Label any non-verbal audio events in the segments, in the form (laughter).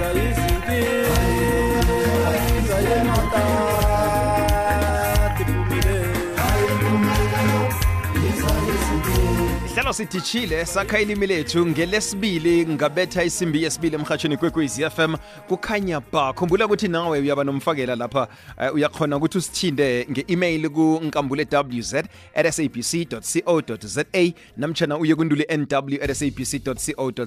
Isa, Isa. Hlelo sithishile sakha ilimi lethu ngelesibili ngabetha isimbi yesibili emhatshweni kwekwezi FM kukhanya ba. Khumbula ukuthi nawe uyaba nomfakela lapha uh, uyakhona ukuthi usithinde nge-email ku nkambule.wz@sabc.co.za namtjana uye kundule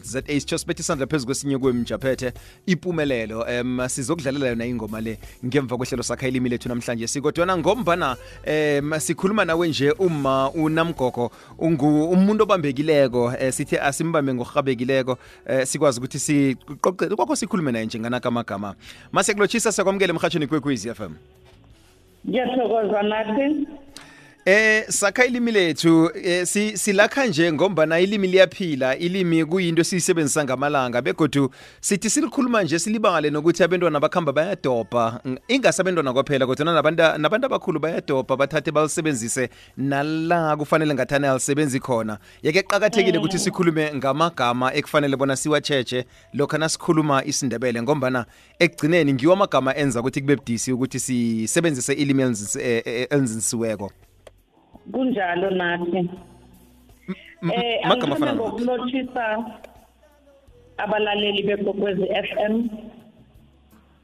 za sitsho sibethe isandla phezu kwesinye kwemjaphethe impumelelo um sizokudlalela yona ingoma le ngemva kwehlelo sakha ilimi lethu namhlanje. Sikodwana ngombana um sikhuluma nawe nje uma unamgogo ungu umuntu obambekileko eh, sithi asimbambe ngokurhabekileko eh, sikwazi ukuthi siqoqele kwakho sikhulume naye njenganaka amagama. Mase kulotshisa siyakwamukela emhatshweni kwekwezi FM ngiyathokoza nathi Eh sakha ilimi lethu eh, si silakha nje ngombana ilimi liyaphila. Ilimi kuyinto esiyisebenzisa ngamalanga begodu sithi silikhuluma nje silibangale nokuthi abantwana bakhamba bayadobha. Ingase abantwana kwaphela kodwa nabantu nabantu abakhulu bayadobha bathathe balisebenzise nala kufanele ngathana alisebenzi khona. Yeke qakathekile ukuthi sikhulume ngamagama ekufanele bona siwacheche lokho nasikhuluma isindebele ngombana ekugcineni ngiwo amagama enza ukuthi kube budisi ukuthi sisebenzise ilimi elinzinsiweko kunjalo nathi. Eh angifuna ngokulochisa abalaleli bekokwezi FM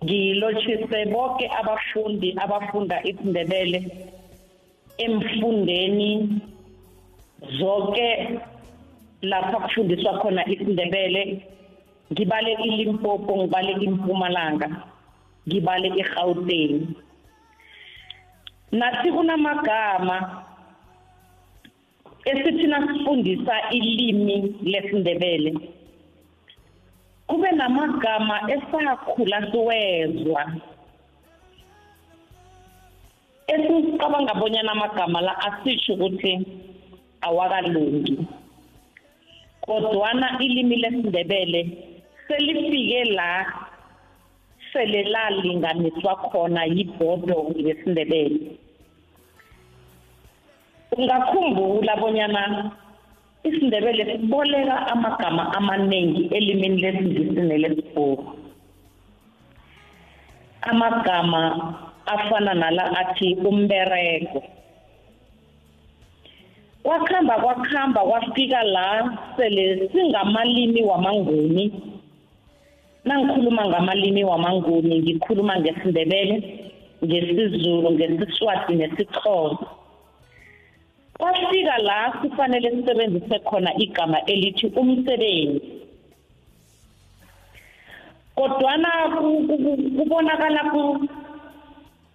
ngilochise bonke abafundi abafunda isindebele emfundeni zonke lapha kufundiswa khona isindebele. Ngibale ilimpopo ngibale impumalanga ngibale iGauteng nathi kunamagama esithi nasifundisa ilimi lesindebele kube namagama esakhula siwezwa. Esicabanga bonyana amagama la asisho ukuthi awakalungi kodwana ilimi lesindebele selifike la sele lalinganiswa khona yibhodo yesindebele. Ungakhumbula bonyana isindebele siboleka amagama amaningi elimini lesingisi nelesibhuru amagama afana nala athi umberego. Kwakhamba kwakhamba kwafika la sele singamalimi wamanguni. Nangikhuluma ngamalimi wamanguni ngikhuluma ngesindebele ngesizulu ngesiswati nesixhosa. Kwafika la kufanele sisebenzise khona igama elithi umsebenzi. Kodwana kubonakala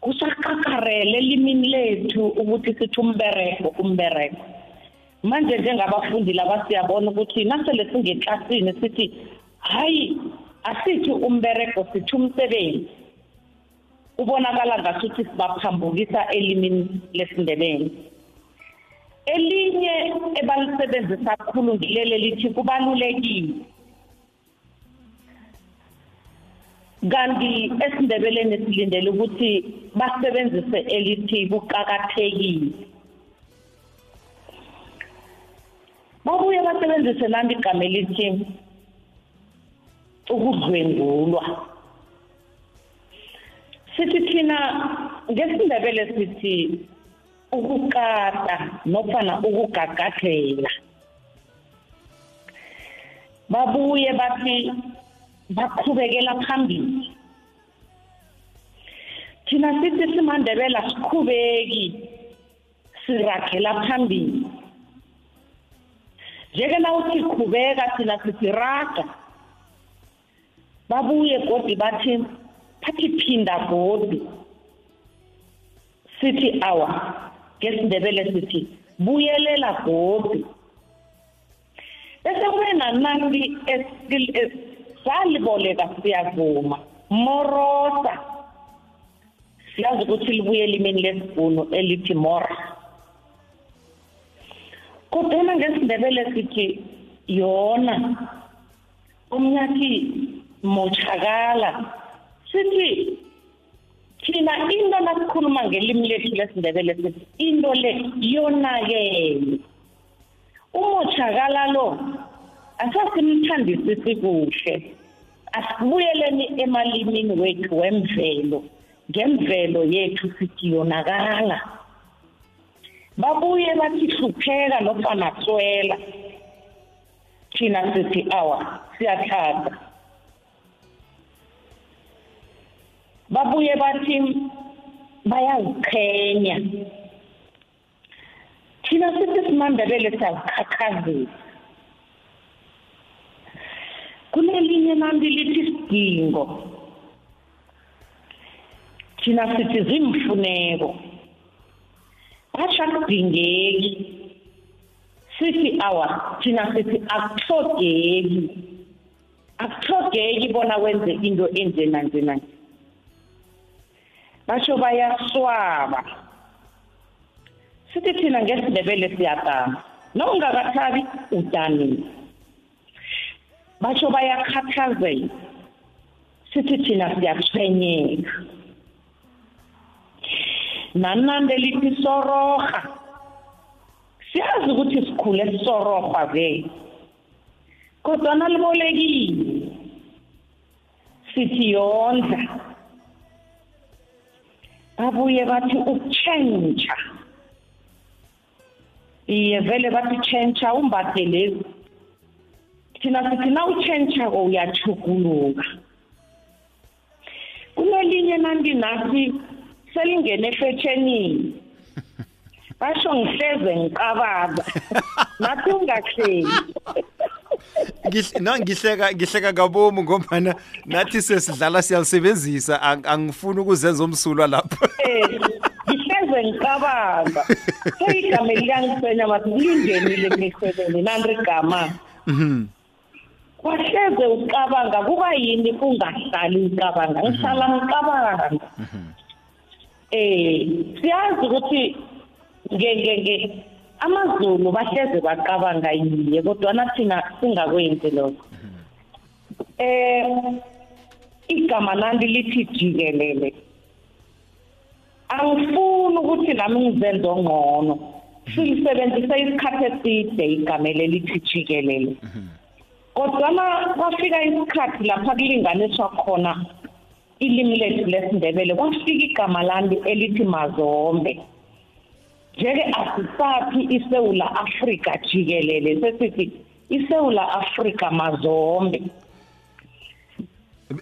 kusaqakarele elimini lethu ukuthi sithi umberego umberego. Manje njengabafundi laba siyabona ukuthi nasele singeklasini sithi hayi asithi umberego sithi umsebenzi. Ubonakala ngasuthi sibaphambukisa elimini lesindebele. Elinye ebalisebenzisa kakhulu ngilele lithi kubalulekile. Kanti esindebeleni silindele ukuthi basebenzise elithi kuqakathekile babuye basebenzise nami igama elithi ukudlwengulwa. Sithi thina ngesindebele sithi ukukata nofana ukugagadlela babuye bathi baqhubekela phambili. Thina sithi simandebela siqhubeki sirakhela phambili. Njeke na uthi qhubeka thina sithi raga. Babuye godi bathi bathi phinda godi. Sithi awa ngesindebele sithi buyelela godi bese kube nananti saliboleka siyavuma morosa siyazi ukuthi libuye elimeni lesibhunu elithi mora kodwana ngesindebele sithi yona umnyathi mochakala sithi thina into nasikhuluma ngelimi lethu lesindebele sithi into le yonakele. Umotshakala lo asasimthandisisi kuhle asibuyeleni emalimini wethu wemvelo ngemvelo yethu sithi yonakala. Babuye bathi hlupheka nofana swela thina sithi awa siyathanda babuye bathi bayaziqhenya thina sithi simandebele siyazikhakhazisa kunelinye nandi lithi sidingo thina sithi zimfuneko. Basha kudingeki. Sithi awa thina sithi akuhlogeki akuhlogeki bona wenze into enjena njena basho bayaswaba sithi thina ngesindebele siyagama nokungakathabi udanile basho bayakhathazela sithi thina siyathwenyeka nanande lithi soroha siyazi ukuthi sikhule sisorohwa vele kodwa nalibolekile sithi yondla. Babuye bathi ukutshentsha iye vele bathi tshentsha umbathe lezi. Thina sithi na utshentshako uyachuguluka kunelinye nanti nathi selingene efetshenini basho ngihleze ngiqababa. (laughs) Nathi ungahleli Ngihle- no ngihleka ngihleka kabomu ngombana nathi sesidlala siyalisebenzisa. Ang- angifuni ukuzenza umsulwa lapho Eh, ngihleze ngiqabanga seyigama eliyangisenya bathi lingenile ngihlelele nanti igama wahleze ucabanga kuba yini ungahlali ucabanga? Ngihlala ngicabanga. Eh siyazi ukuthi amazulu bahleze bacabanga yiye kodwa nathina singakwenzi lokho. Eh igama nandi lithi jikelele. Angifuni ukuthi nami ngizenze ongcono silisebenzise isikhathi eside igama lelithi jikelele. Kodwa na kwafika isikhathi lapha kulinganiswa khona ilimi lethu lesindebele kwafika igama lami elithi mazombe. Njeke asisaphi isewula afrika jikelele sesithi isewula afrika mazombe.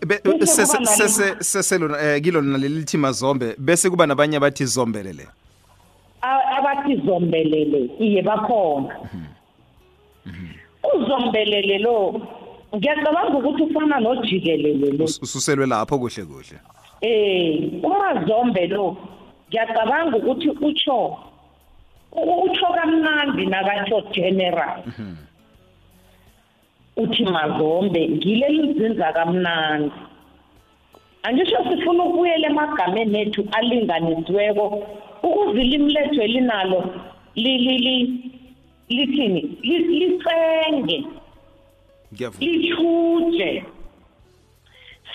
Be- Bese sese- kuba nale- sese- seselona eh, kilo lona leli lithi mazombe bese kuba nabanye abathi zombelele. A- abathi zombelele iye bakhona. Uzombelele lo ngiyacabanga ukuthi ufana nojikelele lo. Us- ususelwe lapho kuhle kuhle. Eh umazombe lo ngiyacabanga ukuthi utsho u- utsho kamnandi nakatsho general. Uthi mazombe ngile lizinza kamnandi. Angisho sifuna ukubuyela emagameni ethu alinganisiweko ukuze ilimi lethu elinalo li- li- li- lithini? Li- licenge lithuje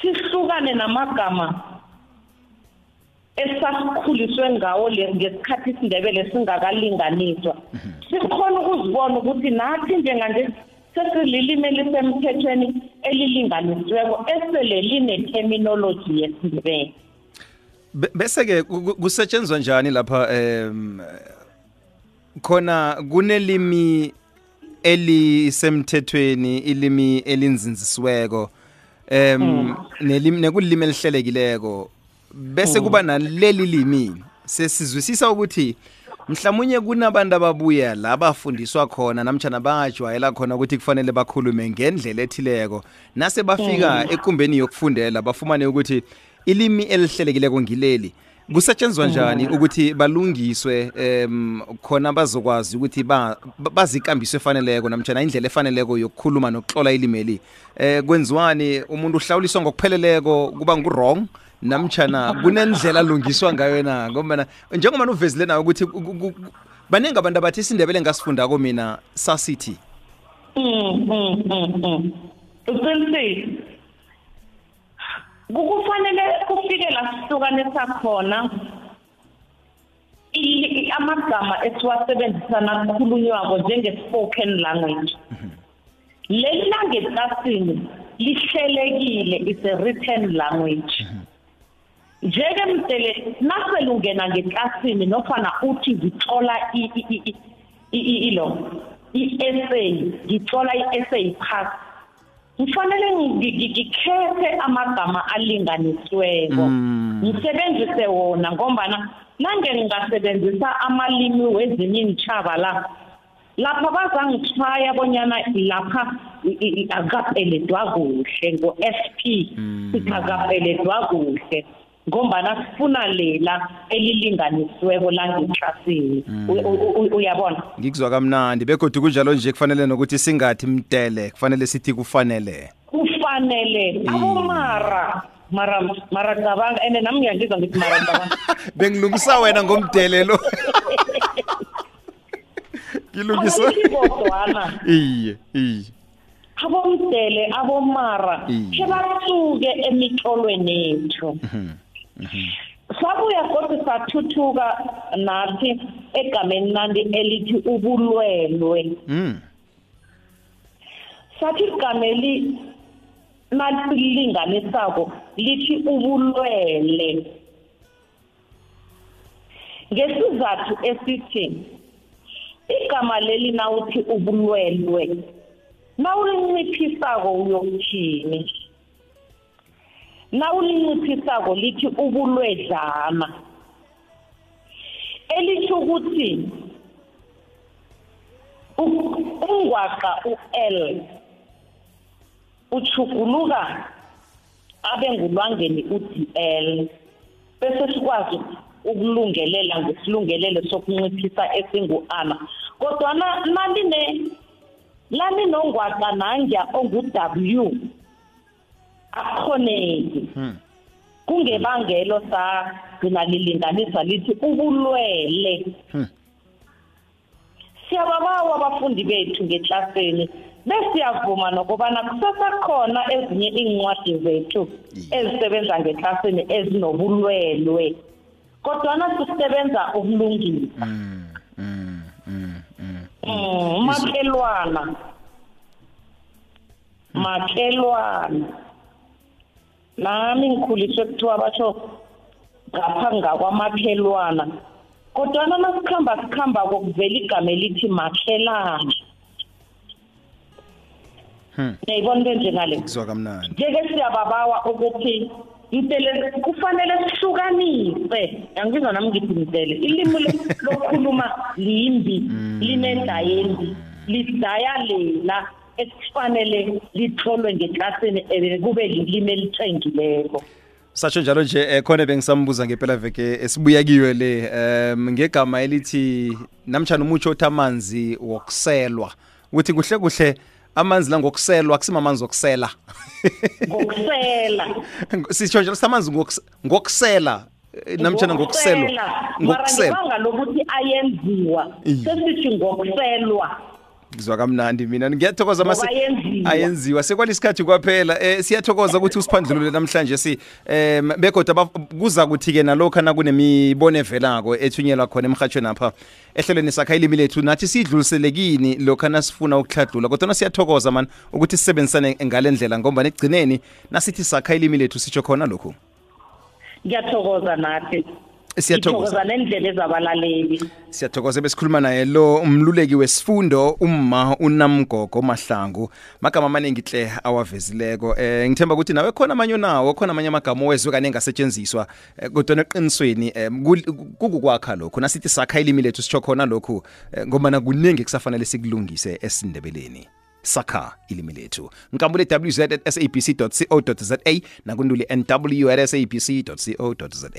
sihlukane namagama esasikhuliswe ngawo ngesikhathi isindebele singakalinganiswa sikhona ukuzibona ukuthi nathi njenganje sesililimi elisemthethweni elilinganisiweko esele line-terminology yesindebele. Be- bese-ke ku- ku- kusetshenzwa njani lapha em khona kunelimi elisemthethweni ilimi elinzinzisiweko em nelimi nekulilimi elihlelekileko? Bese kuba naleli limi sesizwisisa ukuthi mhlawumnye kunabantu ababuya la bafundiswa khona namtjana bajwayela khona ukuthi kufanele bakhulume ngendlela ethileko. Nase bafika ekumbeni yokufundela bafumane ukuthi ilimi elihlelekileko ngileli. Kusetshenzwa njani ukuthi balungiswe em khona bazokwazi ukuthi ba- ba- bazikambiso efaneleko namtjana indlela efaneleko yokukhuluma nokuxola ilimeli eh kwenziwani? Umuntu uhlawuliswa ngokupheleleko kuba ngu-wrong? Namtjana kunendlela alungiswa ngayo na? Ngoba njengoba uvezile nayo ukuthi ku- ku- ku- baningi abantu abathi isindebele ngasifundako mina sasithi. Mm, mm, mm, mm. uqinisile? Kukufanele kufike la sihlukanisa khona. Amagama esiwasebenzisa nakhulunywako njenge-spoken language. Leli langetlasini lihlelekile is a written language. Njeke mdele naselungena ngeklasini nofana uthi ngithola i- i- i- i- i- ilo i-essay ngithola i-essay pass kufanele ngi- ngi- ngikhethe amagama alinganisiweko ngisebenzise wona ngombana nange ngingasebenzisa amalimi wezinye iintjhaba la lapha bazangitshaya bonyana lapha i- i- i- akapeledwa kuhle ngo-SP sithi akapeledwa kuhle. Ngombana sifuna lela elilinganisiweko langeklasini U- u- u- uyabona? Ngikuzwa kamnandi begodwa kunjalo nje kufanele nokuthi singathi mtele kufanele sithi kufanele. Kufanele. Abomara mara. Mara cabanga ene nami ngiyangizwa ngithi mara cabanga (laughs) bengilungisa wena ngomdele lo. (laughs) Ngilungisa. Kodwana iye iye. Abomdele abomara Iye. ke basuke emitlolweni yethu. Sabuya kodwa sathuthuka nathi egameni nandi elithi ubulwelwe. Mm sathi igameli nalilinganisako lithi ubulwele ngesizathu esithi igama leli nawuthi ubulwelwe nawulinciphisako uyokuthini? Nawulinciphisako lithi ubulwedlana. Elithi ukuthi ungwaqa u-L uchuguluka abe ngulwangeni uDL bese sikwazi ukulungelela ngesilungelelo sokunciphisa esingu-ana kodwa naline lalinongwaqa nangya ongu-W akhoneki kungebangelo sagcina lilinganisa lithi ubulwele. Siyababawa abafundi bethu ngeklasini besiyavuma nokubana kusasakhona ezinye iincwadi zethu ezisebenza ngeklasini ezinobulwelwe kodwana sisebenza ukulungisa Mm, makhelwana makhelwana nami ngikhuliswe kuthiwa batsho ngapha ngakwamakhelwana kodwana nasikhamba sikhamba kokuvela igama elithi makhelana niyayibona into njengale njeke siyababawa ukuthi mtele kufanele sihlukanise. Angibizwa nami ngithi mtele ilimi lokukhuluma limbi linendayembi lidaya lela ekufanele litholwe ngeklasini eh, kube lilimi elithengileko. Satsho njalo nje eh, khona bengisambuza ngempela veke esibuya kiwe le um ngegama elithi namtshana umutsho othi amanzi wokuselwa. Ukuthi kuhle kuhle amanzi la ngokuselwa kusima amanzi wokusela. (laughs) Ngokusela. Sitsho njalo samanzi ngokus- ngokusela eh, namtshana ngokuselwa. Ngokusela. mara ngokusela. ngebanga lokuthi ayenziwa. Iye. sesithi ngokuselwa. Ngizwa kamnandi mina. Ngiyathokoza Ngoba mase ayenziwa. ayenziwa sekwalisikhathi kwaphela. Eh siyathokoza ukuthi usiphandlulule namhlanje si em begoda baf- kuza kuthi ke nalokho nakunemibono evelako ethunyelwa khona emhathweni apha ehlelweni sakha ilimi lethu nathi sidluliselekini lokho nasifuna ukuhladlula kodwa siyathokoza man ukuthi sisebenzisane ngale ndlela ngoba ekugcineni nasithi sakha ilimi lethu sitsho khona lokhu. Ngiyathokoza nathi. Siyathokoza. Nendlela ezabalaleli. Siyathokoza besikhuluma naye lo umluleki wesifundo umma unamgogo mahlangu. Magama amaningi hle awavezileko. Eh ngithemba ukuthi nawe khona amanye nawo khona amanye amagama owezwe kane engasetshenziswa eh, kodwa neqinisweni eh, kukukwakha lokhu. Nasithi sakha ilimi lethu sitsho khona lokhu eh, ngobana kuningi kusafanele sikulungise esindebeleni. Sakha ilimi lethu. Nkambule wz at sabc co za nakunduli nw at sabc co za